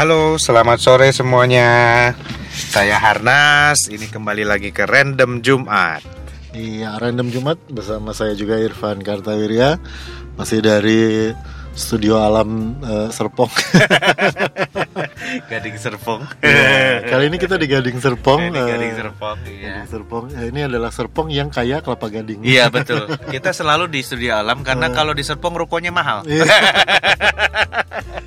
Halo, selamat sore semuanya. Saya Harnas, ini kembali lagi ke Random Jumat. Iya, Random Jumat bersama saya juga Irfan Kartawirya Masih dari Studio Alam eh, Serpong Gading Serpong. Iya, Kali ini kita di Gading Serpong Ini eh, Gading Serpong, iya. Gading Serpong Eh, Ini adalah Serpong yang kaya kelapa gading Iya betul. Kita selalu di studio alam karena kalau di Serpong rukonya mahal. Iya.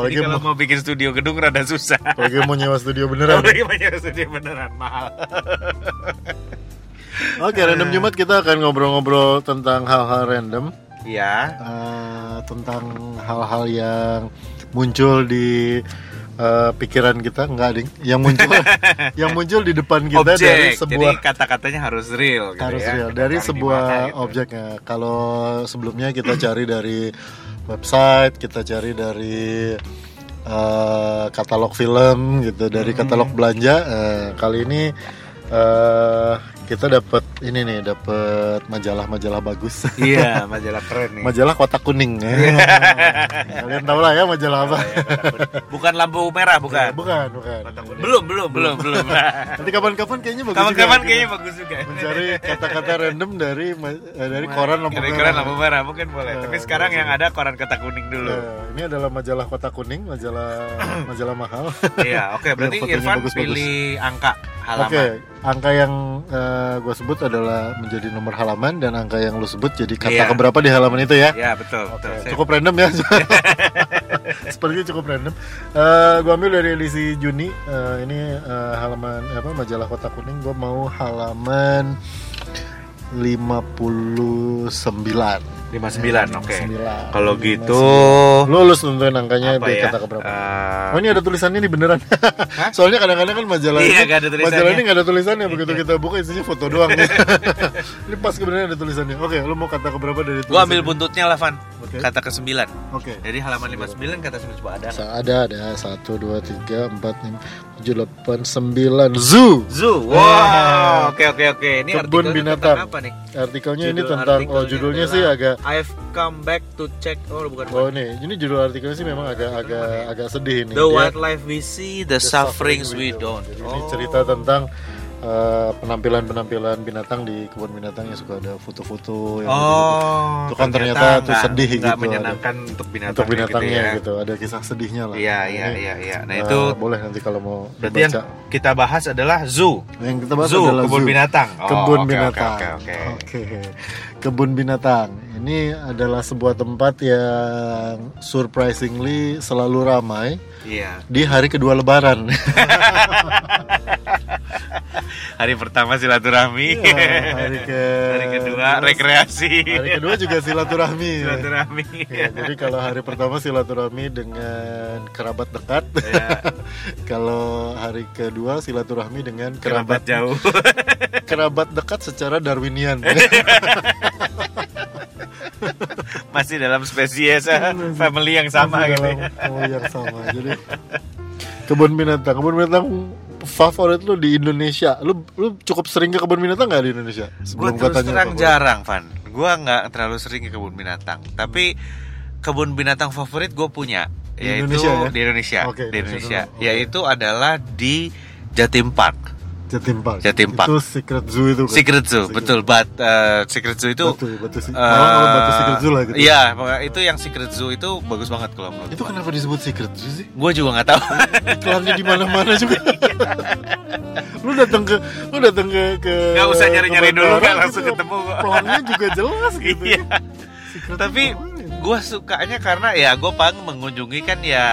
Jadi Apalagi, kalau mau, mau bikin studio gedung rada susah. apalagi mau nyewa studio beneran Apalagi banyak studio beneran mahal. Oke, Random Jumat kita akan ngobrol-ngobrol tentang hal-hal random Iya. eh, Tentang hal-hal yang muncul di eh, pikiran kita Enggak, Ding Yang muncul yang muncul di depan kita Objek. dari Jadi sebuah kata-katanya harus real. gitu harus ya. real dari cari di sebuah gitu. objeknya. Kalau sebelumnya kita cari dari website, kita cari dari eh, katalog film gitu, dari Hmm. katalog belanja. Eh, kali ini eh, kita dapat ini nih, dapat majalah-majalah bagus. Iya, majalah keren nih. majalah kotak kuning. Kalian tahu lah ya majalah apa? Bukan lampu merah, bukan. bukan, bukan. Belum, belum, belum, belum. Nanti kapan-kapan kayaknya bagus Kawan-kawan juga. kayaknya bagus juga. mencari kata-kata random dari eh, dari koran lampu merah. lampu merah mungkin boleh. Eh, Tapi sekarang yang ada koran kotak kuning dulu. Ini adalah majalah kotak kuning, majalah majalah mahal. Iya, oke. Berarti Irfan pilih angka halaman. Oke, angka yang gue sebut adalah menjadi nomor halaman dan angka yang lu sebut jadi kata Iya. keberapa di halaman itu ya. Ya betul. Oke, betul. Saya- cukup random ya. Sepertinya cukup random. Eh gue ambil dari edisi Juni. Eh, ini eh, halaman apa majalah kotak kuning. Gue mau halaman 59 59, oke. 59. Kalau gitu Lulus tentuin angkanya apa di ya? kata keberapa. Eh, Oh ini ada tulisannya nih beneran. Soalnya kadang-kadang kan majalah Iya, ini, nggak ada tulisannya. majalah ini nggak ada tulisannya. Begitu kita buka isinya foto doang. ini pas kebenaran ada tulisannya. Oke, lu mau kata keberapa dari tulisannya? gua ambil buntutnya lah, Van. Oke. Kata ke-9. Oke. Jadi halaman 59 kata 9 coba ada. Ada ada satu dua tiga empat lima tujuh delapan sembilan zoo. Zoo. Eh. Wow. Oke, oke, oke. Ini Kebun artikelnya binatang. tentang apa nih? Artikelnya ini Judul tentang oh artikelnya judulnya adalah sih agak I've come back to check. Oh, bukan. oh nih ini judul artikelnya sih memang agak agak agak sedih ini. The wildlife we see, the, sufferings we don't. Jadi Oh. ini cerita tentang uh, penampilan-penampilan binatang di kebun binatang yang suka ada foto-foto yang Oh, Itu kan ternyata tuh nggak- sedih nggak gitu, menyenangkan untuk binatang untuk binatangnya gitu. gitu, ada kisah sedihnya lah. ya. Iya, iya, Ini, iya, iya. Nah, uh, itu boleh nanti kalau mau berarti yang kita bahas adalah zoo. yang kita bahas Zoo, adalah kebun zoo. binatang. Oh, kebun oke, binatang. Oke, oke, oke. Oke. Kebun binatang. Ini adalah sebuah tempat yang surprisingly selalu ramai Iya. di hari kedua lebaran. Hari pertama silaturahmi. Iya, hari ke Hari kedua rekreasi. Hari kedua juga silaturahmi. silaturahmi. Ya, jadi kalau hari pertama silaturahmi dengan kerabat dekat. Iya. kalau hari kedua silaturahmi dengan Kerabat kerabat jauh. kerabat dekat secara darwinian. Masih dalam spesies family yang sama Masih gitu. dalam ya. yang sama. Jadi kebun binatang, kebun binatang favorit lu di Indonesia. Lu lu cukup sering ke kebun binatang nggak di Indonesia? Sebelum terus katanya terang favorit. jarang, Van. Gue nggak terlalu sering ke kebun binatang. Tapi kebun binatang favorit gue punya, Di yaitu Indonesia ya? di Indonesia, Oke, di Indonesia Indonesia. Oke. yaitu adalah di Jatim Park, Jatim Park. Jatim Park. Itu Secret Zoo itu kan. Secret Zoo, betul. But eh, Secret Zoo itu Batu, batu, si- eh, Malah kalau batu Secret Zoo lah gitu. Iya, itu yang Secret Zoo itu bagus banget kalau menurut. Itu kenapa disebut Secret Zoo sih? Gue juga nggak tahu. iklannya di mana-mana juga. lu datang ke lu datang ke ke Nggak usah nyari-nyari dulu, kan, langsung gitu, ketemu. Pelangnya juga jelas gitu. Iya. Secret Tapi ya? gue sukanya karena ya gue paling mengunjungi kan ya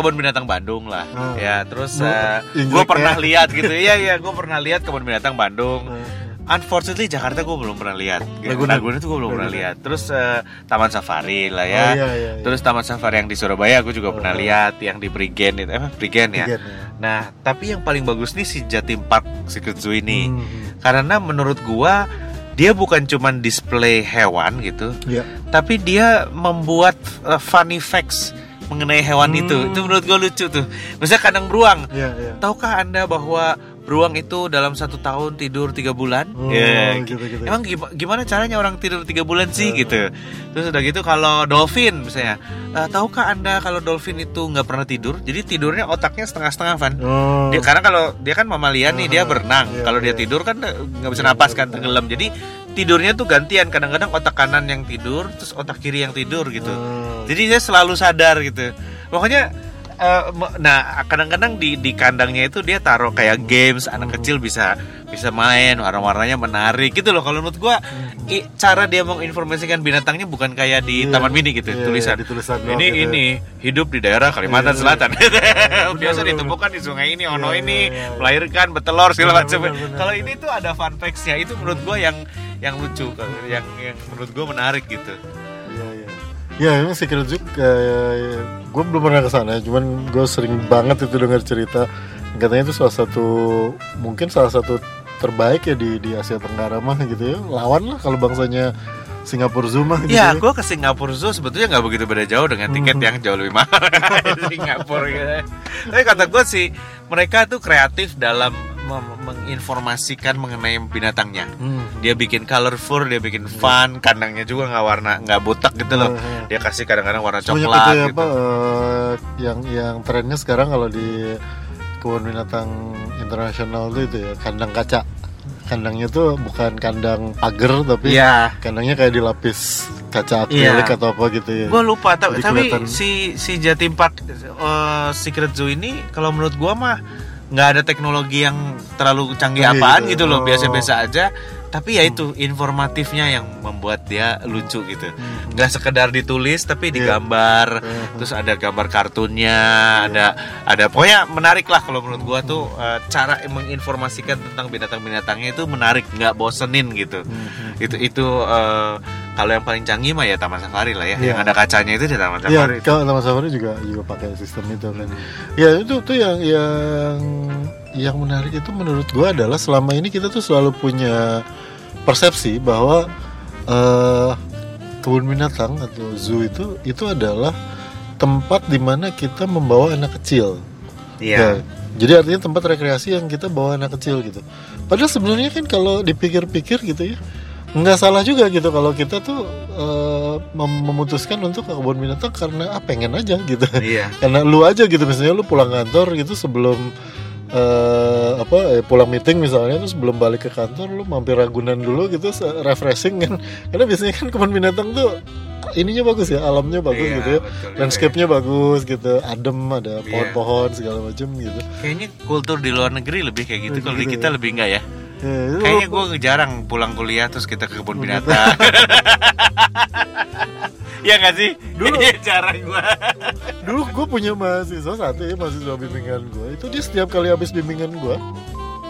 kebun binatang Bandung lah Ah. ya terus Lu gue injek pernah ya? lihat gitu iya iya gue pernah lihat kebun binatang Bandung Eh, unfortunately Jakarta gue belum pernah lihat Ragunan. Ragunan itu gue belum pernah lihat terus eh, Taman Safari lah ya Oh, iya, iya, iya. terus Taman Safari yang di Surabaya gue juga Oh. pernah lihat yang di Prigen itu eh Prigen ya ya. nah tapi yang paling bagus nih si Jatim Park Secret Zoo ini Hmm, karena menurut gua dia bukan cuman display hewan gitu Iya. tapi dia membuat uh, funny facts mengenai hewan Hmm. itu itu menurut gue lucu tuh misalnya kandang beruang Iya, iya. tahukah anda bahwa beruang itu dalam satu tahun tidur tiga bulan. Oh, Ya, gitu-gitu. Emang gim- gimana caranya orang tidur tiga bulan sih gitu? Terus udah gitu kalau dolphin misalnya, eh, tahukah anda kalau dolphin itu nggak pernah tidur? Jadi tidurnya otaknya setengah-setengah Van. Oh. Dia, karena kalau dia kan mamalia nih dia Aha, berenang. iya, kalau dia iya. tidur kan eh, nggak bisa Iya, napas iya, kan iya. tenggelam. Jadi tidurnya tuh gantian. Kadang-kadang otak kanan yang tidur, terus otak kiri yang tidur gitu. Oh. Jadi saya selalu sadar gitu. Pokoknya me- nah kadang-kadang di di kandangnya itu dia taruh kayak games anak kecil bisa bisa main warna-warnanya menarik gitu loh. Kalau menurut gua i- cara dia menginformasikan binatangnya bukan kayak di Iya. taman mini gitu Iya, tulisan. di tulisan ini gitu. ini hidup di daerah Kalimantan Iya, iya. Selatan. Biasa benar, ditemukan di sungai ini, ono Iya, ini iya, iya. melahirkan betelor segala macam. Kalau ini tuh ada fun facts-nya. Itu menurut gua yang yang lucu, yang yang menurut gua menarik gitu. Iya iya. Ya emang Secret Zoo kayak gue belum pernah ke sana, cuman gue sering banget itu dengar cerita. Katanya itu salah satu mungkin salah satu terbaik ya di di Asia Tenggara mah gitu ya. Lawan lah kalau bangsanya Singapura Zoo mah gitu Ya, ya. gue ke Singapura Zoo sebetulnya nggak begitu beda jauh dengan tiket Hmm. yang jauh lebih mahal Singapura gitu. Tapi kata gue sih, mereka tuh kreatif dalam menginformasikan mengenai binatangnya. Hmm. Dia bikin colorful, dia bikin fun, kandangnya juga nggak warna nggak butak gitu loh. Hmm. Dia kasih kadang-kadang warna Banyak coklat itu ya, gitu. apa eh, yang yang trennya sekarang kalau di kebun binatang internasional tuh itu ya kandang kaca. Kandangnya tuh bukan kandang pagar tapi Iya. kandangnya kayak dilapis kaca akrilik Iya. atau apa gitu ya. Gue lupa, tapi kelihatan- si si Jatim Park eh, Secret Zoo ini kalau menurut gua mah nggak ada teknologi yang terlalu canggih apaan gitu. gitu loh, Oh. biasa-biasa aja. Tapi ya itu informatifnya yang membuat dia lucu gitu. Nggak sekedar ditulis tapi Iya. digambar. Mhm. Terus ada gambar kartunnya, ada ada pokoknya menarik lah kalau menurut gua tuh eh, cara menginformasikan tentang binatang-binatangnya itu menarik, nggak bosenin gitu Mhm. itu itu eh, kalau yang paling canggih mah ya Taman Safari lah ya Iya. yang ada kacanya itu di Taman Iya, Safari kalau Taman Safari juga juga pakai sistem itu kan. Ya itu tuh yang yang yang menarik itu menurut gua adalah selama ini kita tuh selalu punya persepsi bahwa eh kebun binatang atau zoo itu itu adalah tempat di mana kita membawa anak kecil. iya Ya, jadi artinya tempat rekreasi yang kita bawa anak kecil gitu. Padahal sebenarnya kan kalau dipikir-pikir gitu ya, nggak salah juga gitu kalau kita tuh mem- memutuskan untuk ke kebun binatang karena ah pengen aja gitu. iya karena lu aja gitu misalnya lu pulang kantor gitu sebelum eh, apa eh, pulang meeting misalnya terus belum balik ke kantor lu mampir Ragunan dulu gitu refreshing kan. Karena biasanya kan kebun binatang tuh ininya bagus ya, alamnya bagus Iya, gitu ya. juga Landscape-nya bagus gitu, adem ada Iya. pohon-pohon segala macam gitu. kayaknya kultur di luar negeri lebih kayak gitu kalau di gitu kita ya. lebih enggak ya Ya, kayaknya walaupun- gue jarang pulang kuliah terus kita ke kebun Kebun binatang. ya nggak sih? Dulu. Iya, jarang gue dulu gue punya mahasiswa satu ya mahasiswa bimbingan gue itu dia setiap kali habis bimbingan gue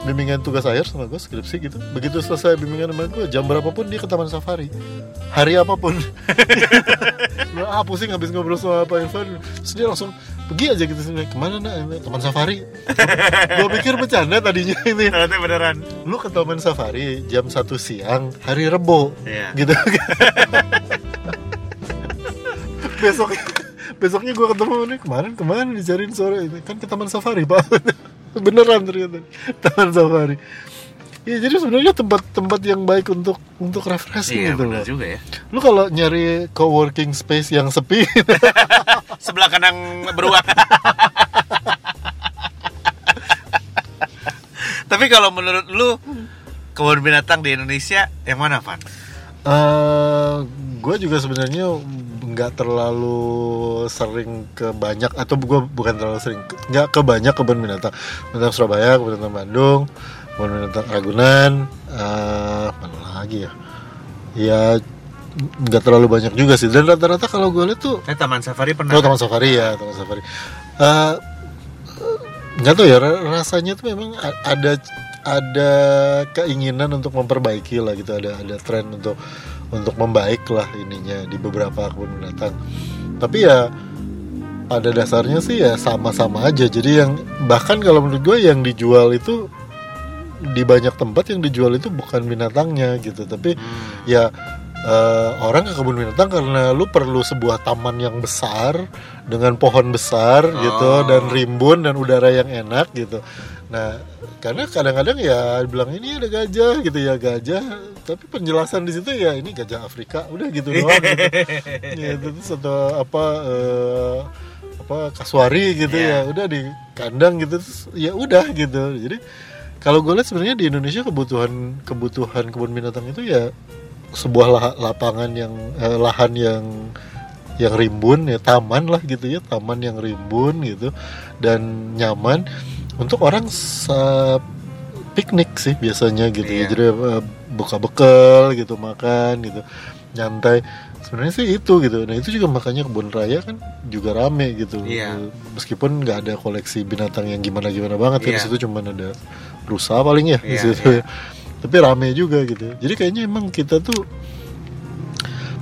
bimbingan tugas akhir sama gue skripsi gitu. Begitu selesai bimbingan sama gue jam berapapun dia ke taman safari. Hari apa pun. Gue ah pusing habis ngobrol sama Pak Irfan. Terus dia langsung pergi aja gitu sini ke mana nak? Taman safari. Gue pikir bercanda tadinya ini. Ternyata beneran. Lu ke taman safari jam 1 siang hari rebo. Iya. gitu besok besoknya gue ketemu nih kemarin kemarin dicariin sore ini. Kan ke taman safari pak beneran ternyata. Taman safari. Ya jadi sebenarnya tempat-tempat yang baik untuk untuk refreshing iya gitu loh. juga ya. Lu kalau nyari co-working space yang sepi sebelah kanan beruang. Tapi kalau menurut lu kebun binatang di Indonesia yang mana Van? Gue juga sebenarnya nggak terlalu sering ke banyak atau gue bukan terlalu sering nggak ke banyak kebun binatang binatang Surabaya kebun binatang Bandung kebun binatang Ragunan eh mana lagi ya ya nggak terlalu banyak juga sih dan rata-rata kalau gue lihat tuh Eh Taman Safari pernah. Oh, taman safari ya, taman safari. Eh, nggak tahu ya, ra- rasanya tuh memang ada ada keinginan untuk memperbaiki lah gitu, ada ada tren untuk untuk membaik lah ininya di beberapa kebun binatang. Tapi ya pada dasarnya sih ya sama-sama aja. Jadi yang bahkan kalau menurut gue yang dijual itu di banyak tempat yang dijual itu bukan binatangnya gitu, tapi Hmm. ya eh, orang ke kebun binatang karena lu perlu sebuah taman yang besar dengan pohon besar gitu Oh. dan rimbun dan udara yang enak gitu. Nah, karena kadang-kadang ya bilang ini ada gajah gitu ya gajah, tapi penjelasan di situ ya ini gajah Afrika, udah gitu doang. gitu. ya itu satu apa eh, apa kasuari gitu Iya. ya udah di kandang gitu terus ya udah gitu jadi kalau gue lihat sebenarnya di Indonesia kebutuhan kebutuhan kebun binatang itu ya sebuah lapangan yang eh, lahan yang yang rimbun ya taman lah gitu ya taman yang rimbun gitu dan nyaman untuk orang piknik sih biasanya gitu ya Iya. jadi eh, buka bekal gitu makan gitu nyantai sebenarnya sih itu gitu nah itu juga makanya kebun raya kan juga rame gitu Iya. meskipun nggak ada koleksi binatang yang gimana gimana banget kan di Iya. situ cuman ada rusa paling ya di Iya, situ iya. ya. Tapi rame juga gitu. Jadi kayaknya emang kita tuh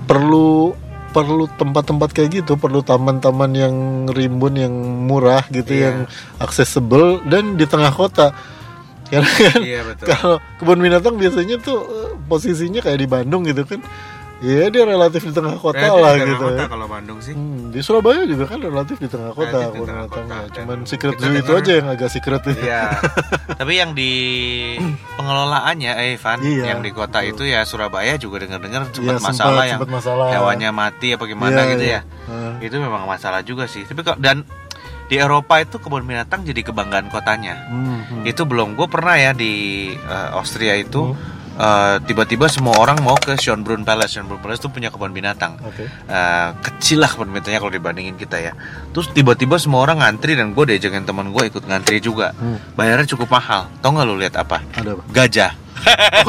perlu perlu tempat-tempat kayak gitu. Perlu taman-taman yang rimbun yang murah gitu Iya. yang accessible. Dan di tengah kota. Karena kan Iya kalau kebun binatang biasanya tuh eh, posisinya kayak di Bandung gitu kan ya dia relatif di tengah kota Relatif lah di tengah gitu kota ya. kalau Bandung sih. Hmm, di Surabaya juga kan relatif di tengah kota Relatif di tengah kota. Cuman secret zoo itu aja yang agak secret ya. Iya. Tapi yang di pengelolaannya, eh Van, Iya, yang di kota itu ya Surabaya juga dengar-dengar sempat Iya, masalah yang sempat masalah. hewannya mati apa gimana Iya, gitu iya. ya. Heeh. Itu memang masalah juga sih. Tapi kok dan di Eropa itu kebun binatang jadi kebanggaan kotanya. Hmm, hmm. Itu belum gue pernah ya di eh, Austria itu Hmm. Eh, tiba-tiba semua orang mau ke Schönbrunn Palace. Schönbrunn Palace itu punya kebun binatang. Oke. Eh, kecil lah kebun binatangnya kalau dibandingin kita ya. Terus tiba-tiba semua orang ngantri dan gue diajakin teman gue ikut ngantri juga. Hmm. Bayarnya cukup mahal. Tau nggak lu lihat apa? Ada apa? Gajah.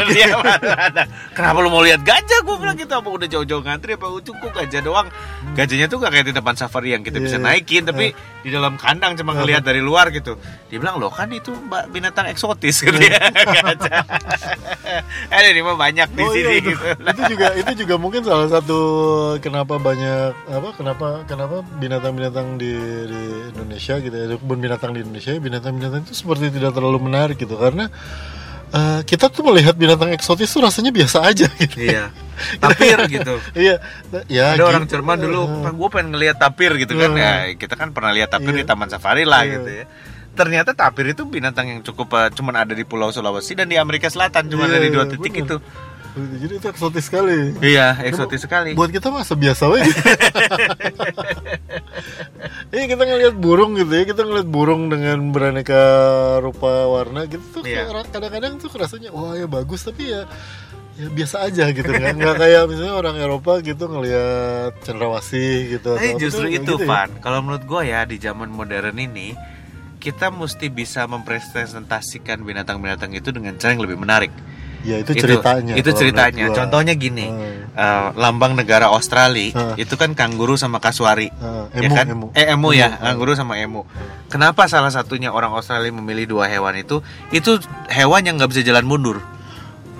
Dia mana? Kenapa lu mau lihat gajah? Gue bilang gitu apa udah jauh-jauh ngantri apa cukup gajah doang. Gajahnya tuh gak kayak di depan safari yang kita Iya, bisa iya. naikin tapi di dalam kandang cuma ngelihat dari luar gitu. Dia bilang loh kan itu mbak binatang eksotis gitu ya gajah. Ada ini mah banyak di Oh, sini iya, itu, gitu. itu juga itu juga mungkin salah satu kenapa banyak apa kenapa kenapa binatang-binatang di, di Indonesia gitu ya kebun binatang di Indonesia binatang-binatang itu seperti tidak terlalu menarik gitu karena eh, kita tuh melihat binatang eksotis tuh rasanya biasa aja gitu Iya. Tapir gitu. iya ya Ada orang gitu. Jerman dulu, Eh, gue pengen ngelihat tapir gitu kan. Hmm. Ya, kita kan pernah lihat tapir Iya. di taman safari lah Iya. gitu ya. Ternyata tapir itu binatang yang cukup eh, cuman ada di Pulau Sulawesi dan di Amerika Selatan cuma Iya, ada di dua titik bener. itu. Jadi itu eksotis sekali Iya, eksotis sekali. buat kita mah biasa aja Iya kita ngelihat burung gitu ya kita ngelihat burung dengan beraneka rupa warna gitu tuh Iya. kadang-kadang tuh rasanya wah ya bagus tapi ya ya biasa aja gitu nggak nggak kayak misalnya orang Eropa gitu ngelihat cendrawasih gitu Tapi apa justru itu, gitu ya. Van. Kalau menurut gue ya di zaman modern ini kita mesti bisa mempresentasikan binatang-binatang itu dengan cara yang lebih menarik. Ya itu ceritanya Itu kalau ceritanya. menurut gua. Contohnya gini, Hmm. eh, lambang negara Australia Hmm. itu kan kanguru sama kasuari. Ah, ya emu, kan? emu. Eh emu ya, Emu, kanguru sama emu. Kenapa salah satunya orang Australia memilih dua hewan itu? Itu hewan yang nggak bisa jalan mundur.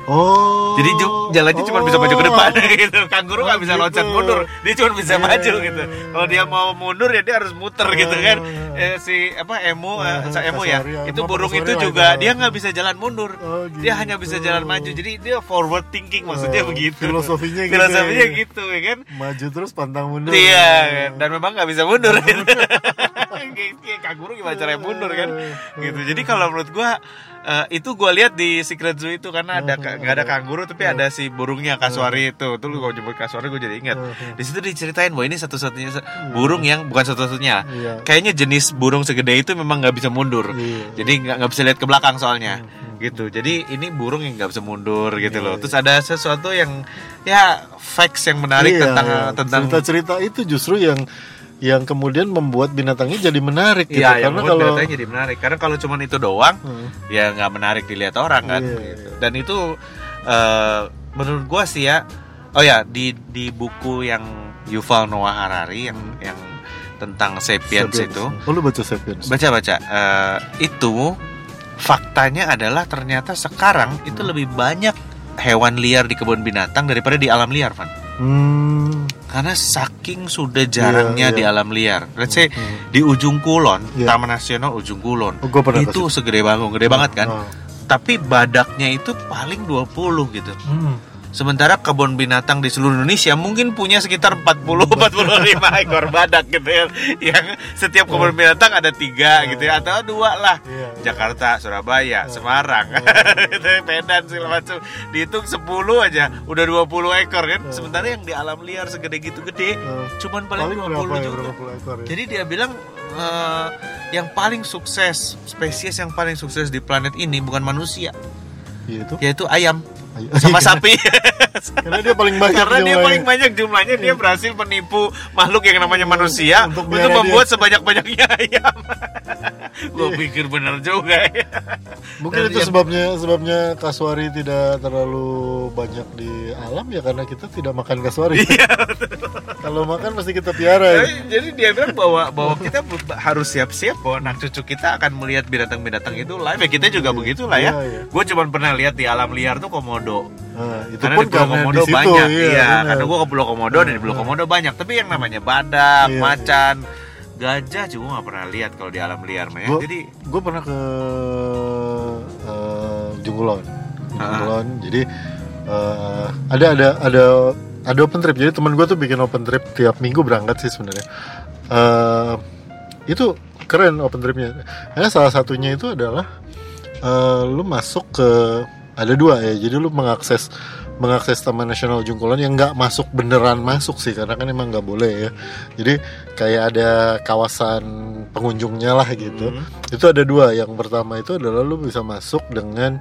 Oh Jadi jalannya cuma bisa maju ke depan gitu. Kanguru nggak Oh, bisa loncat gitu. mundur, dia cuma bisa Iya, maju gitu. Kalau dia mau mundur ya dia harus muter gitu kan. Eh, si apa emu, eh, sa- emu ya, itu burung itu lah juga itu. dia nggak bisa jalan mundur. Oh, Dia hanya gitu. bisa jalan maju. Jadi dia forward thinking maksudnya Oh, begitu. filosofinya gitu Filosofinya ya. gitu ya kan. maju terus pantang mundur Iya, kan? dan memang nggak bisa mundur. gitu. Kayak kanguru gimana caranya mundur kan? Gitu. Jadi kalau menurut gua eh, itu gua lihat di Secret Zoo itu karena ada nggak ada kanguru tapi ada si burungnya kasuari itu. Tuh lu kalau nyebut kasuari gue jadi ingat. Di situ diceritain bahwa ini satu-satunya burung yang bukan satu-satunya. Iya. Kayaknya jenis burung segede itu memang nggak bisa mundur. Iya. Jadi nggak nggak bisa lihat ke belakang soalnya. Gitu. Jadi ini burung yang nggak bisa mundur gitu loh. Iya, Terus ada sesuatu yang ya facts yang menarik Iya, tentang iya. tentang cerita-cerita itu justru yang yang kemudian membuat binatangnya jadi menarik gitu Iya, yang karena membuat kalau beritanya jadi menarik. Karena kalau cuman itu doang, Hmm. ya nggak menarik dilihat orang kan. Iya, gitu. Dan itu eh, menurut gua sih ya, oh ya di di buku yang Yuval Noah Harari yang yang tentang sapiens, Sapiens. itu, Oh, lu baca Sapiens. baca baca itu faktanya adalah ternyata sekarang itu Hmm. lebih banyak hewan liar di kebun binatang daripada di alam liar, Van. Hmm. Karena saking sudah jarangnya Iya, di iya. alam liar. Let's say Hmm. di ujung kulon, Iya. Taman Nasional ujung kulon. Oh, itu situ. segede banget, gede banget kan. Oh. Tapi badaknya itu paling 20 gitu. Hmm. Sementara kebun binatang di seluruh Indonesia mungkin punya sekitar 40 45 ekor badak gitu ya. Yang setiap kebun binatang ada tiga gitu ya atau dua lah. Iya, iya. Jakarta, Surabaya, Semarang, ya, Medan segala macam. Dihitung 10 aja udah 20 ekor kan. Sementara yang di alam liar segede gitu gede cuman paling, paling 20 berapa ya juga. ekor ya Jadi dia bilang eh, yang paling sukses, spesies yang paling sukses di planet ini bukan manusia, Iya itu yaitu ayam Sama sapi. karena dia paling banyak Karena dia jumlahnya. paling banyak jumlahnya dia berhasil menipu makhluk yang namanya manusia Untuk untuk, membuat sebanyak-banyaknya ayam. Gue pikir bener juga ya. Mungkin Dan itu yang- sebabnya sebabnya kasuari tidak terlalu banyak di alam ya karena kita tidak makan kasuari. Iya, Kalau makan pasti kita piara. ya. Jadi, jadi dia bilang bahwa bahwa kita harus siap-siap bahwa anak cucu kita akan melihat binatang-binatang itu live. Ya kita juga begitulah ya. Iya, iya. Gue cuma pernah lihat di alam liar tuh komodo. Nah, itu karena pun di Pulau Komodo di situ banyak, iya. iya. Karena gue ke Pulau Komodo dan di Pulau Komodo banyak. Tapi yang namanya badak, Iya, macan, gajah juga nggak pernah lihat kalau di alam liar, mah ya. Jadi gue pernah ke eh, Junggulon. Junggulon. Jadi eh, ada ada ada ada open trip. Jadi teman gue tuh bikin open trip tiap minggu berangkat sih sebenarnya. Eh, itu keren open tripnya. Karena salah satunya itu adalah eh, lu masuk ke ada dua ya. Jadi lu mengakses mengakses Taman Nasional Jungkulan yang nggak masuk beneran masuk sih karena kan emang nggak boleh ya. Jadi kayak ada kawasan pengunjungnya lah gitu. Hmm. Itu ada dua. Yang pertama itu adalah lu bisa masuk dengan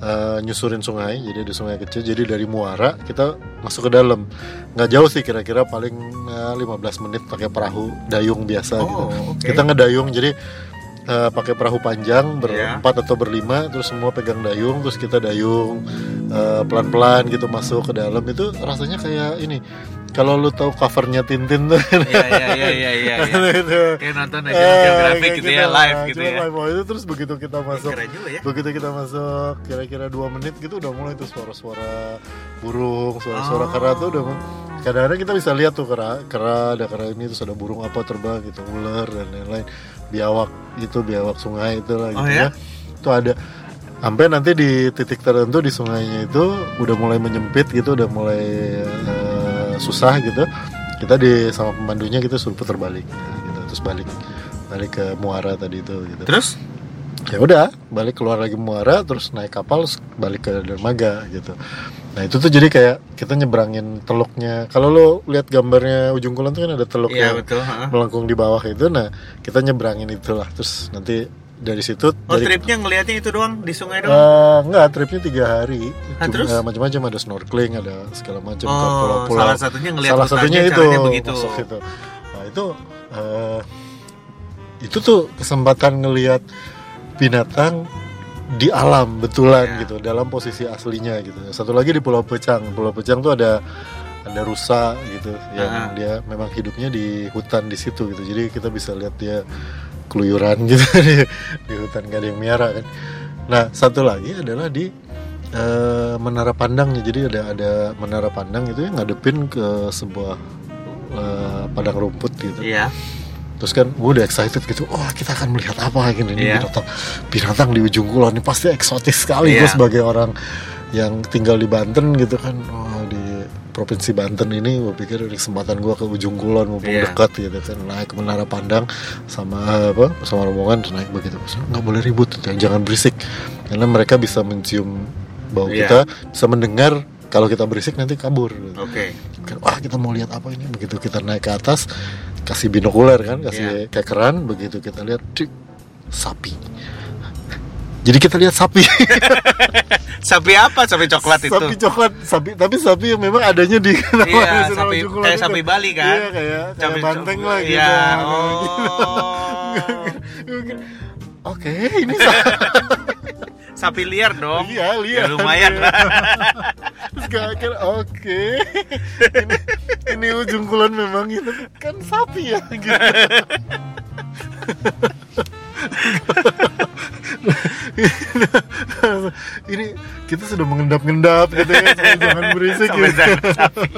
eh, nyusurin sungai. Jadi ada sungai kecil. Jadi dari muara kita masuk ke dalam. Nggak jauh sih kira-kira paling eh, 15 menit pakai perahu dayung biasa Oh, gitu. oke. Kita ngedayung jadi eh, pakai perahu panjang Iya. berempat atau berlima terus semua pegang dayung terus kita dayung eh, pelan-pelan gitu masuk ke dalam itu rasanya kayak ini kalau lu tahu covernya Tintin tuh Iya iya iya iya iya. iya. itu Kayak nonton National Geographic kayak gitu ya, live gitu Cuma ya. live. Oh, itu terus begitu kita masuk juga ya. begitu kita masuk kira-kira dua menit gitu udah mulai tuh suara-suara burung suara-suara Oh. kera tuh udah kadang-kadang kita bisa lihat tuh kera kera ada kera ini terus ada burung apa terbang gitu ular dan lain-lain biawak itu biawak sungai itu lah Oh, gitu ya? ya. Itu ada sampai nanti di titik tertentu di sungainya itu udah mulai menyempit gitu udah mulai eh, susah gitu. Kita di sama pemandunya kita suruh putar balik gitu. Terus balik balik ke muara tadi itu gitu. Terus? ya udah balik keluar lagi muara terus naik kapal balik ke dermaga gitu nah itu tuh jadi kayak kita nyebrangin teluknya kalau lo lihat gambarnya ujung kulon tuh kan ada teluk yang betul. ha. melengkung di bawah itu nah kita nyebrangin itulah terus nanti dari situ Oh dari tripnya ngelihatnya itu doang di sungai doang. Eh, enggak tripnya tiga hari Ah, Cuma, terus? eh, macam-macam ada snorkeling ada segala macam Oh, pulau-pulau salah satunya ngelihat salah satunya itu caranya begitu. masuk itu nah itu eh, itu tuh kesempatan ngelihat binatang di alam betulan Ya. gitu dalam posisi aslinya gitu satu lagi di Pulau Pecang Pulau Pecang tuh ada ada rusa gitu yang Ah. dia memang hidupnya di hutan di situ gitu jadi kita bisa lihat dia keluyuran gitu di, di hutan gak ada yang miara kan nah satu lagi adalah di eh, menara pandangnya jadi ada ada menara pandang itu yang ngadepin ke sebuah eh, padang rumput gitu Iya. Terus kan gue udah excited gitu wah kita akan melihat apa gini ini Iya. binatang binatang di ujung kulon ini pasti eksotis sekali gue Iya. sebagai orang yang tinggal di Banten gitu kan wah di provinsi Banten ini gue pikir ini kesempatan gue ke ujung kulon mumpung Iya. dekat gitu kan naik ke menara pandang sama apa sama rombongan naik begitu nggak boleh ribut jangan berisik karena mereka bisa mencium bau Iya. kita bisa mendengar kalau kita berisik nanti kabur gitu Oke. kan wah kita mau lihat apa ini begitu kita naik ke atas kasih binokuler kan kasih kekeran begitu kita lihat cik, sapi jadi kita lihat sapi Sapi apa? Sapi coklat itu. sapi coklat sapi tapi sapi yang memang adanya di Iya, Nasional sapi kayak sapi Bali kan. iya kayak kayak Sapi banteng coklat. lah gitu Iya. Gitu. Oh. oke ini sapi liar dong. iya lihat Ya, lumayan lah. Terus gak akhir oke ini, ini ujung kulon memang itu kan sapi ya gitu. ini kita sudah mengendap-endap gitu ya jangan berisik Sampai gitu. sapi.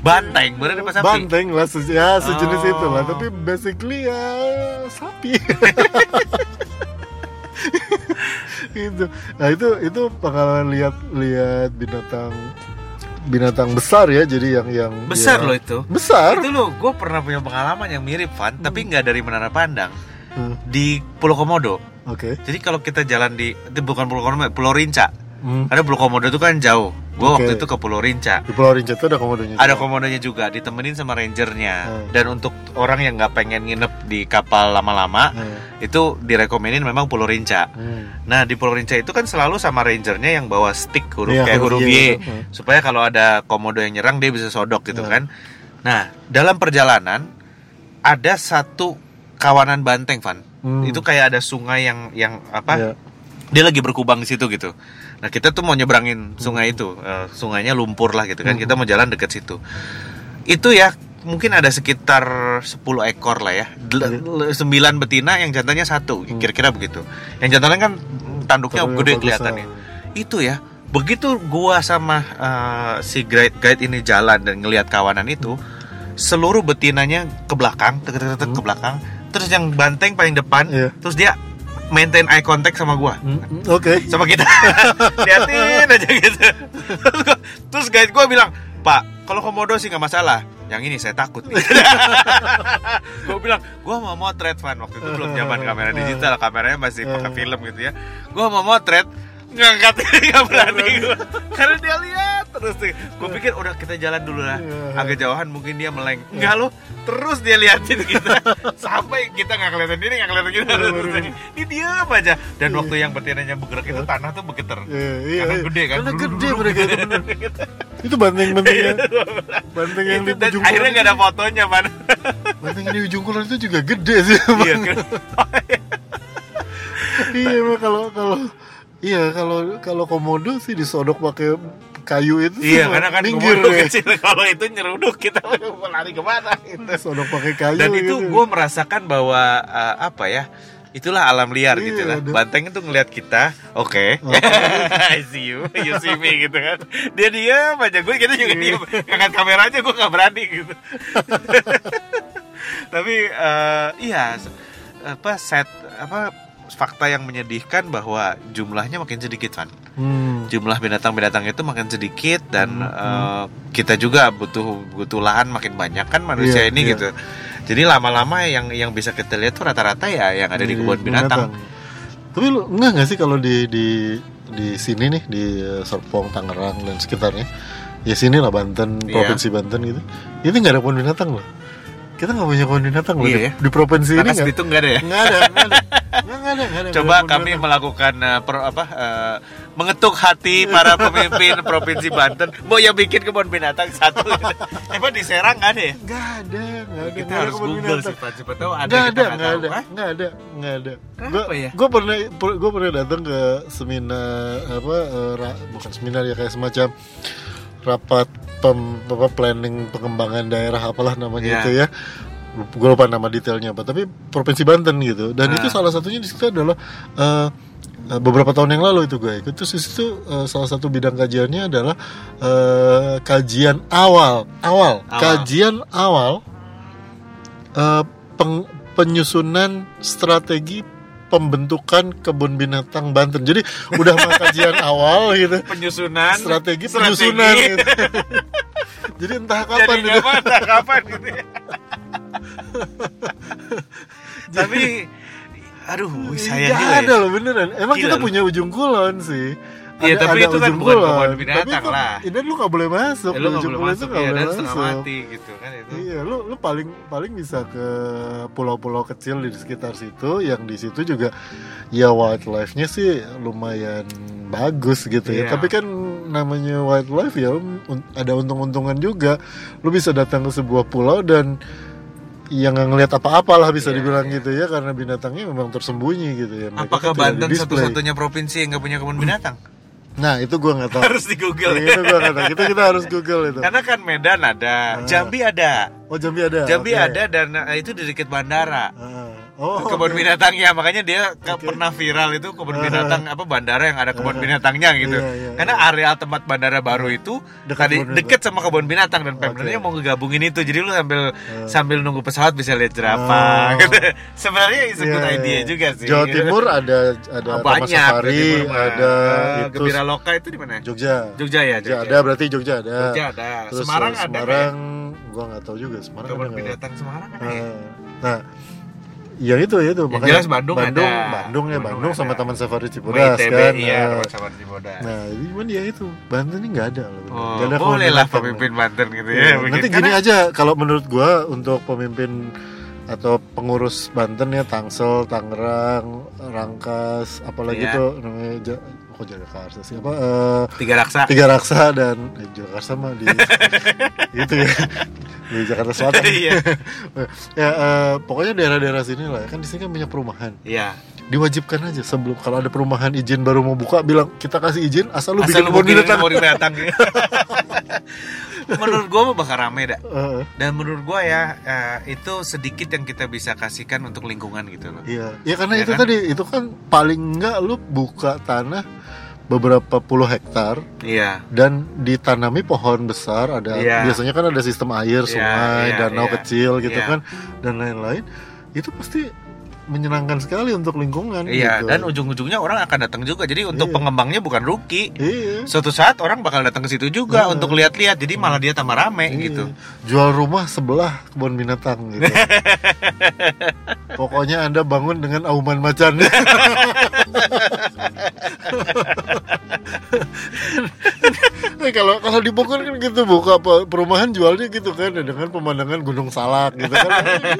Banteng, bener apa sapi? Banteng lah, se- ya sejenis Oh. itu lah. Tapi basically ya sapi. itu nah itu itu pengalaman lihat lihat binatang binatang besar ya jadi yang yang Besar yang- loh itu. besar Itu loh, gue pernah punya pengalaman yang mirip Van, tapi nggak dari Menara Pandang Hmm, di Pulau Komodo. oke Jadi kalau kita jalan di itu bukan Pulau Komodo, Pulau Rinca. Hmm, Ada Pulau Komodo itu kan jauh. Gue Oke. waktu itu ke Pulau Rinca. di Pulau Rinca itu ada komodonya Ada juga. komodonya juga, ditemenin sama rangernya. Hmm. Dan untuk orang yang nggak pengen nginep di kapal lama-lama, Hmm, itu direkomenin memang Pulau Rinca. hmm. Nah di Pulau Rinca itu kan selalu sama rangernya yang bawa stick huruf Iya, kayak huruf Y Y. Hmm. supaya kalau ada komodo yang nyerang dia bisa sodok gitu Hmm. kan. Nah dalam perjalanan ada satu kawanan banteng, Van. Hmm. Itu kayak ada sungai yang yang apa? Iya. Dia lagi berkubang di situ gitu. Nah kita tuh mau nyebrangin sungai itu, Eh, sungainya lumpur lah gitu kan. Hmm. Kita mau jalan deket situ. Itu ya mungkin ada sekitar 10 ekor lah ya. Del- Iya. 9 betina yang jantannya satu, Hmm. kira-kira begitu. Yang jantannya kan tanduknya Tapi gede kelihatannya. Itu ya. Begitu gua sama eh, si guide guide ini jalan dan ngelihat kawanan itu, seluruh betinanya ke belakang, ke belakang. Terus yang banteng paling depan, Hmm. Iya. terus dia maintain eye contact sama gua. Hmm, oke. Sama kita. Liatin aja gitu. Terus guide gue bilang pak kalau komodo sih nggak masalah. Yang ini saya takut. Nih gue bilang gue mau motret fan waktu itu belum zaman kamera digital kameranya masih pakai film gitu ya. Gue mau motret ngangkat nggak berani gue karena dia lihat terus tuh. Gue pikir udah kita jalan dulu lah. Agak jauhan mungkin dia meleng. Enggak lo terus dia liatin kita. Sampai kita nggak kelihatan ini nggak kelihatan kita. Terus dia diam aja. Dan waktu yang betinanya bergerak itu tanah tuh bergetar. Iya, iya, karena iya. gede kan? Karena gede mereka itu bener. Itu banteng-bantengnya. Banteng yang di ujung akhirnya nggak ada fotonya man Banteng yang di ujung kulon itu juga gede sih. iya kan? iya emang kalau kalau iya kalau kalau komodo sih disodok pakai kayu itu iya karena kan minggir komodo ya. kecil kalau itu nyeruduk kita mau lari ke mana gitu Sodok pakai kayu dan itu gitu. gue merasakan bahwa uh, apa ya itulah alam liar Iya, gitu lah ada. banteng itu ngelihat kita oke Oh. I see you you see me gitu kan dia diam aja gue kita juga Iya. diam ngangkat kamera aja gue nggak berani gitu tapi eh, iya apa set apa fakta yang menyedihkan bahwa jumlahnya makin sedikit kan Hmm. jumlah binatang-binatang itu makin sedikit dan Hmm, eh, kita juga butuh butuh lahan makin banyak kan manusia Iya, ini iya. gitu. Jadi lama-lama yang yang bisa kita lihat tuh rata-rata ya yang ada di kebun binatang. Tapi lu enggak nggak sih kalau di di di sini nih di eh, Serpong, Tangerang dan sekitarnya. Ya sini lah Banten, Iya. provinsi Banten gitu. Itu nggak ada kebun binatang loh. Kita nggak punya kebun binatang loh Iya di, ya. di provinsi ini Rangkas nggak. Ada ya? Nggak ada, nggak ada. Nggak ada, nggak ada. Coba ada kami binatang. melakukan eh, per- apa eh, mengetuk hati para pemimpin provinsi Banten. Mau yang bikin kebun binatang satu. Emang di Serang nggak ada ya? Nggak ada, nggak ada. Kita harus Google binatang. sih Pak. Siapa tahu ada Nggak ada, nggak nggak ada, nggak ada, nggak ada. Kenapa ya? Gue pernah, gue pernah datang ke seminar apa, eh, ra- bukan seminar ya kayak semacam rapat pem, apa, planning pengembangan daerah apalah namanya Iya. itu ya. Gue lupa nama detailnya apa, tapi provinsi Banten gitu. Dan Ah. itu salah satunya di situ adalah eh, beberapa tahun yang lalu itu gue ikut. Terus di situ eh, salah satu bidang kajiannya adalah eh, kajian awal, awal, Awal. kajian awal eh, peng- penyusunan strategi pembentukan kebun binatang Banten. Jadi udah kajian awal gitu. Penyusunan Strategi strategi. penyusunan gitu. Jadi entah kapan Jadi gitu. mana kapan gitu ya. Tapi aduh sayang juga ada ya. loh beneran. Emang Gila kita loh. punya ujung kulon sih. Iya, tapi itu kan bukan kebun binatang Tapi lah. Ini lu gak boleh masuk. Ya, lu ujung boleh masuk ya boleh dan setengah mati gitu kan itu. Iya, lu lu paling paling bisa ke pulau-pulau kecil di sekitar situ yang di situ juga ya wildlife-nya sih lumayan bagus gitu ya. Iya. Tapi kan namanya wildlife ya ada untung-untungan juga. Lu bisa datang ke sebuah pulau dan yang nggak ngelihat apa-apa lah bisa Iya, dibilang iya. gitu ya karena binatangnya memang tersembunyi gitu ya. Mereka Apakah Banten satu-satunya provinsi yang nggak punya kebun binatang? Nah itu gua nggak tahu. Harus di Google. Iya, itu gua nggak tahu. Kita kita harus Google itu. Karena kan Medan ada, Ah. Jambi ada, Oh Jambi ada. Jambi Oke. ada dan eh, itu di dekat bandara. Ah. Oh, kebun oke. binatangnya makanya dia Oke. pernah viral itu kebun binatang apa bandara yang ada kebun binatangnya gitu Iya, iya, karena area tempat bandara baru itu Dekat tadi kebun deket sama kebun binatang dan Oke. pemdanya mau ngegabungin itu jadi lu sambil sambil nunggu pesawat bisa lihat Oh. jerapah gitu sebenarnya a good Iya, idea iya. juga sih Jawa Timur ada ada Taman banyak Safari, Timur ada Eh, itu Gembira Loka itu di mana Jogja. Jogja ya Jogja Jogja ada berarti Jogja ada. Jogja ada Terus Semarang eh, ada Semarang gua nggak tahu juga Semarang kebun ya? binatang Semarang ada ya? Nah, yang itu ya itu makanya jelas Bandung ada. Bandung, Bandung ya Bandung Bandung sama ada. Taman Safari Cibodas ITB, kan. iya Nah, Taman Safari Cibodas Nah, ini cuman ya itu Banten ini nggak ada loh. Oh, ada boleh lah pemimpin Banten gitu ya. Iya, bikin. Nanti gini Karena- aja kalau menurut gua untuk pemimpin atau pengurus Banten ya Tangsel, Tangerang, Rangkas, apalagi Iya. tuh namanya kok Jagakarsa sih apa eh, tiga raksa. Tiga Raksa dan eh, Jagakarsa mah di itu ya di Jakarta Selatan. Iya. ya eh, pokoknya daerah-daerah sini lah kan di sini kan banyak perumahan. Iya. Diwajibkan aja sebelum kalau ada perumahan izin baru mau buka bilang kita kasih izin asal lu Asal bikin lu bikin kebun binatang. menurut gua mah bakal rame dah. Eh, Dan menurut gua ya eh, itu sedikit yang kita bisa kasihkan untuk lingkungan gitu loh. Iya, ya karena Iya itu kan? tadi itu kan paling enggak lu buka tanah beberapa puluh hektar Iya. dan ditanami pohon besar ada Iya. biasanya kan ada sistem air Iya, sungai iya, danau iya. kecil gitu Iya. kan dan lain-lain itu pasti menyenangkan sekali untuk lingkungan Iya, gitu. dan ujung-ujungnya orang akan datang juga. Jadi untuk Iya. pengembangnya bukan rugi. iya Suatu saat orang bakal datang ke situ juga Iya. untuk lihat-lihat. Jadi malah dia tambah rame Iya. gitu. jual rumah sebelah kebun binatang gitu pokoknya anda bangun dengan auman macan Eh, kalau kalau di Bogor kan gitu buka pe- perumahan jualnya gitu kan dengan pemandangan Gunung Salak gitu kan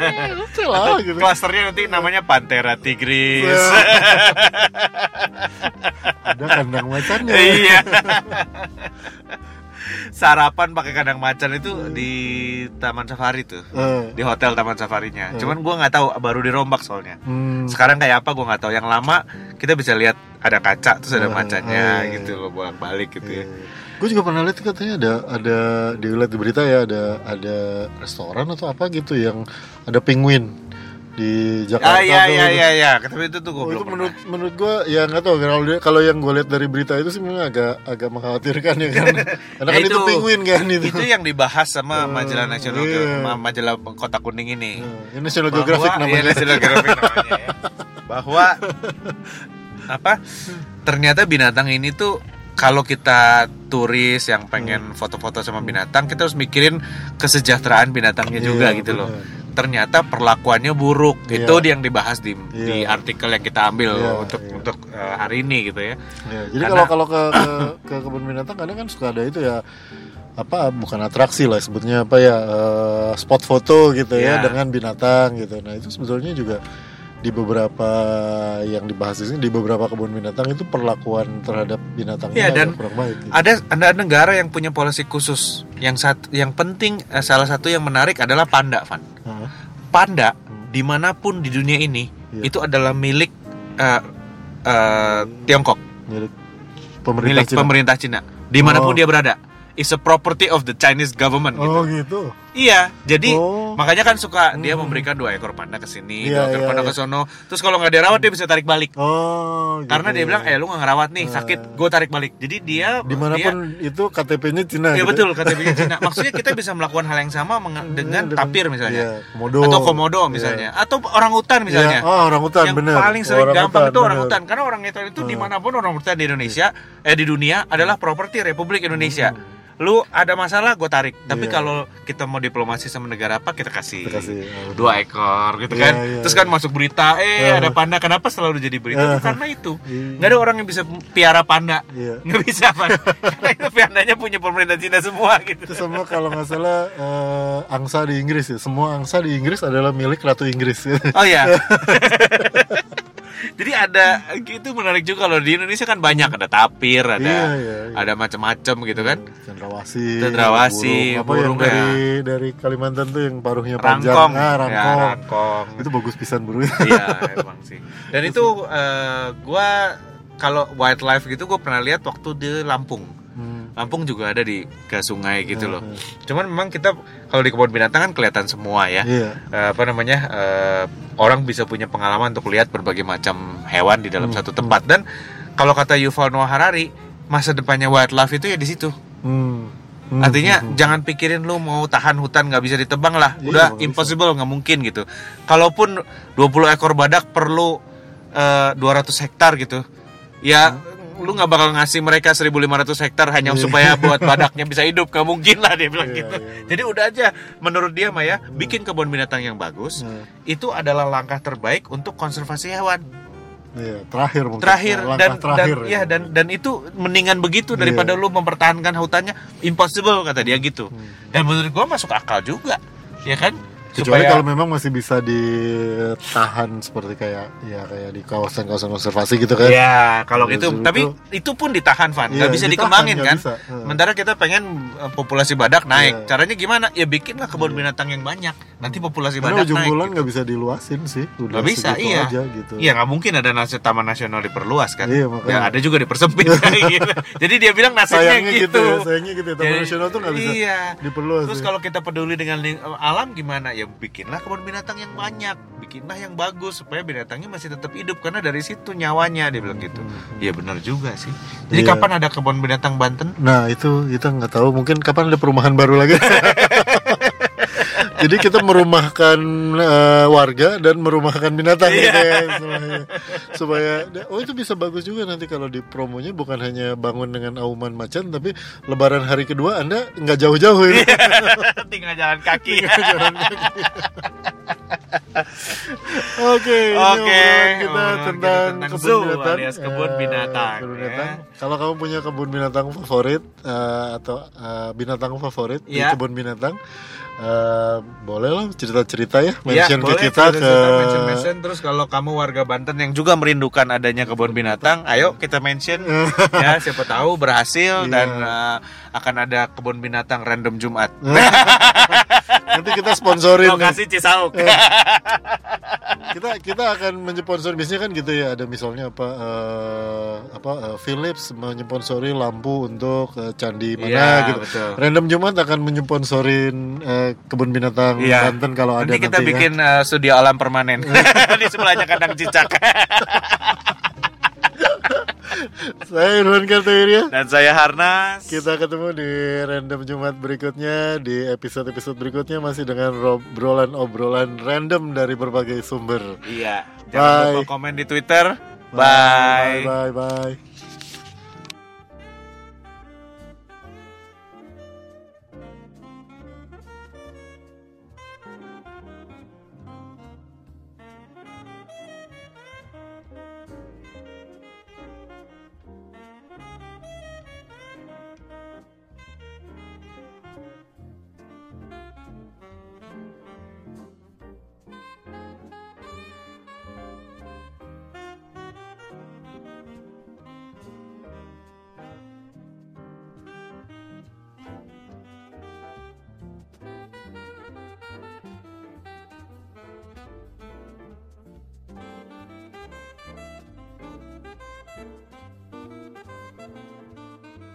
Eh, oke lah gitu Klasternya nanti namanya Panthera tigris. ada kandang macannya iya. Sarapan pakai kandang macan itu di Taman Safari tuh. Eh, Di hotel Taman Safarinya. Cuman gua nggak tahu baru dirombak soalnya. hmm, Sekarang kayak apa gua nggak tahu. Yang lama kita bisa lihat ada kaca terus ada Eh, macannya gitu loh bolak-balik gitu ya. Gue juga pernah lihat katanya ada ada di lihat di berita ya ada ada restoran atau apa gitu yang ada penguin di Jakarta. Ah iya iya iya iya. Tapi itu tuh gua Oh, itu pernah. menurut menurut gue ya nggak tahu kalau dia- kalau yang gue lihat dari berita itu sih memang agak agak mengkhawatirkan ya kan karena Ya kan itu, itu- penguin kan itu. itu yang dibahas sama majalah nasional iya. ma- majalah kota kuning ini ini National Geographic iya, namanya. National Geographic namanya ya. bahwa apa ternyata binatang ini tuh kalau kita turis yang pengen foto-foto sama binatang kita harus mikirin kesejahteraan binatangnya juga Iya, gitu loh benar. ternyata perlakuannya buruk Iya. itu yang dibahas di di Iya. artikel yang kita ambil Iya, untuk iya. untuk eh, hari ini gitu ya Ya, jadi kalau kalau ke, ke ke kebun binatang kadang kan suka ada itu ya apa bukan atraksi lah sebutnya apa ya eh, spot foto gitu ya Iya. dengan binatang gitu. Nah itu sebetulnya juga di beberapa yang dibahas di sini di beberapa kebun binatang itu perlakuan terhadap binatangnya Iya, dan kurang baik. Gitu. ada ada negara yang punya polisi khusus yang satu yang penting eh, salah satu yang menarik adalah panda Van Hah? panda Hmm. di mana pun di dunia ini Iya. itu adalah milik eh, eh, Tiongkok milik pemerintah milik Cina. pemerintah Cina di mana pun Oh. dia berada is a property of the Chinese government gitu. Oh gitu. Iya jadi Oh. makanya kan suka dia Hmm. memberikan dua ekor panda ke sini Iya, dua ekor iya, panda iya. ke sono terus kalau nggak dirawat dia bisa tarik balik Oh. Gitu. karena dia bilang eh lu nggak ngerawat nih Eh. sakit gue tarik balik jadi dia dia di mana pun itu KTP-nya Cina. Iya gitu. betul KTP-nya Cina. Maksudnya kita bisa melakukan hal yang sama menga- dengan Dengan- tapir misalnya, Iya, komodo. atau komodo Iya. misalnya, atau orang hutan misalnya. Iya, oh, orang hutan yang bener. paling sering Orang gampang hutan, itu orang bener. hutan karena orang hutan itu Hmm. di mana pun orang hutan di Indonesia eh di dunia adalah properti Republik Indonesia. Lu ada masalah gue tarik. Tapi Iya. kalau kita mau diplomasi sama negara apa kita kasih, Kita kasih, oh, dua ekor gitu Iya, kan. iya, Terus kan masuk berita eh Iya. ada panda kenapa selalu jadi berita? Itu karena itu. Iya. Nggak ada orang yang bisa piara panda. Iya. Nggak bisa Pan. Karena itu pandanya punya pemerintah Cina semua gitu. Itu sama kalau nggak salah eh, angsa di Inggris ya. Semua angsa di Inggris adalah milik Ratu Inggris. Oh ya. Jadi ada itu menarik juga loh di Indonesia kan banyak ada tapir, ada Iya, iya, iya. ada macam-macam gitu kan. Cendrawasih. Cendrawasih, burung, apa burung yang dari dari Kalimantan tuh yang paruhnya panjang. Rangkong. Ah, Ya, rangkong. rangkong. Itu bagus pisan burungnya. iya, emang sih. Dan itu eh, gua kalau wildlife gitu gue pernah lihat waktu di Lampung. Hmm. Lampung juga ada di ke sungai gitu loh. Hmm. Cuman memang kita kalau di kebun binatang kan kelihatan semua ya. Iya. Eh, apa namanya? eh, orang bisa punya pengalaman untuk lihat berbagai macam hewan di dalam Hmm, satu tempat dan kalau kata Yuval Noah Harari, masa depannya wildlife itu ya di situ. Hmm. Hmm, Artinya hmm, hmm. jangan pikirin lu mau tahan hutan nggak bisa ditebang lah. Iya, Udah impossible nggak mungkin gitu. Kalaupun 20 ekor badak perlu eh, 200 hektar gitu. Ya lu nggak bakal ngasih mereka 1500 hektar hanya. Iya. supaya buat badaknya bisa hidup. Gak mungkin lah dia bilang Iya, gitu. iya. Jadi udah aja menurut dia Maya bikin kebun binatang yang bagus itu adalah langkah terbaik untuk konservasi hewan. Iya, terakhir mungkin. Terakhir Langkah dan terakhir dan ya dan dan itu mendingan begitu daripada Iya. lu mempertahankan hutannya impossible kata dia gitu. Hmm. Dan menurut gua masuk akal juga. Ya kan? Kecuali kalau memang masih bisa ditahan seperti kayak ya kayak di kawasan-kawasan konservasi gitu kan. Ya, kalau gitu, itu- tapi itu pun ditahan, Van. Iya, Nggak bisa ditahan, dikembangin kan? bisa. Sementara kita pengen uh, populasi badak naik. Iya. Caranya gimana? Ya bikinlah kebun binatang yang banyak. Nanti populasi Karena badak ujung naik. bulan nggak bisa diluasin sih. Udah Nggak bisa, iya. aja gitu. Iya, nggak mungkin ada nasi taman nasional diperluas kan? Iya, makanya. Ya, ada juga dipersempit gitu. Jadi dia bilang nasibnya Sayangnya gitu. gitu. ya, sayangnya gitu. ya. Taman Jadi, nasional tuh nggak bisa Iya. diperluas. Terus ya. kalau kita peduli dengan ling- alam gimana? Ya bikinlah kebun binatang yang banyak, bikinlah yang bagus supaya binatangnya masih tetap hidup karena dari situ nyawanya dia bilang gitu. Iya benar juga sih. Jadi Iya. kapan ada kebun binatang Banten? Nah itu kita nggak tahu mungkin kapan ada perumahan baru lagi. Jadi kita merumahkan eh, warga dan merumahkan binatang Iya. gitu ya supaya, supaya oh itu bisa bagus juga nanti kalau di promonya bukan hanya bangun dengan auman macan tapi lebaran hari kedua Anda nggak jauh-jauh ya. Tinggal jalan kaki. Jalan kaki. Oke, ini Oke, obrolan kita kita tentang, tentang kebun zoo binatang. alias kebun Eh, binatang, kebun ya. binatang. Kalau kamu punya kebun binatang favorit eh, atau eh, binatang favorit di Iya. kebun binatang, eh, boleh lah cerita-cerita ya, Ya, mention boleh ke kita ke cerita-cerita, mention, mention. terus kalau kamu warga Banten yang juga merindukan adanya kebun binatang, ayo kita mention ya siapa tahu berhasil Iya. dan uh, akan ada kebun binatang random Jumat. nanti kita sponsorin. Lokasi Cisauk. kita kita akan mensponsori biasanya kan gitu ya ada misalnya apa eh, apa eh, Philips menyponsori lampu untuk eh, candi mana Iya, gitu. betul. Random Jumat akan menyponsorin eh, kebun binatang Iya. Banten kalau ada Nanti kita nanti ya. bikin uh, studio alam permanen di sebelahnya kandang cicak. Saya Irwan Kartawirya. Dan saya Harnas. Kita ketemu di random Jumat berikutnya di episode-episode berikutnya masih dengan obrolan-obrolan random dari berbagai sumber. Iya. Jangan Bye. lupa komen di Twitter. Bye. Bye bye. bye.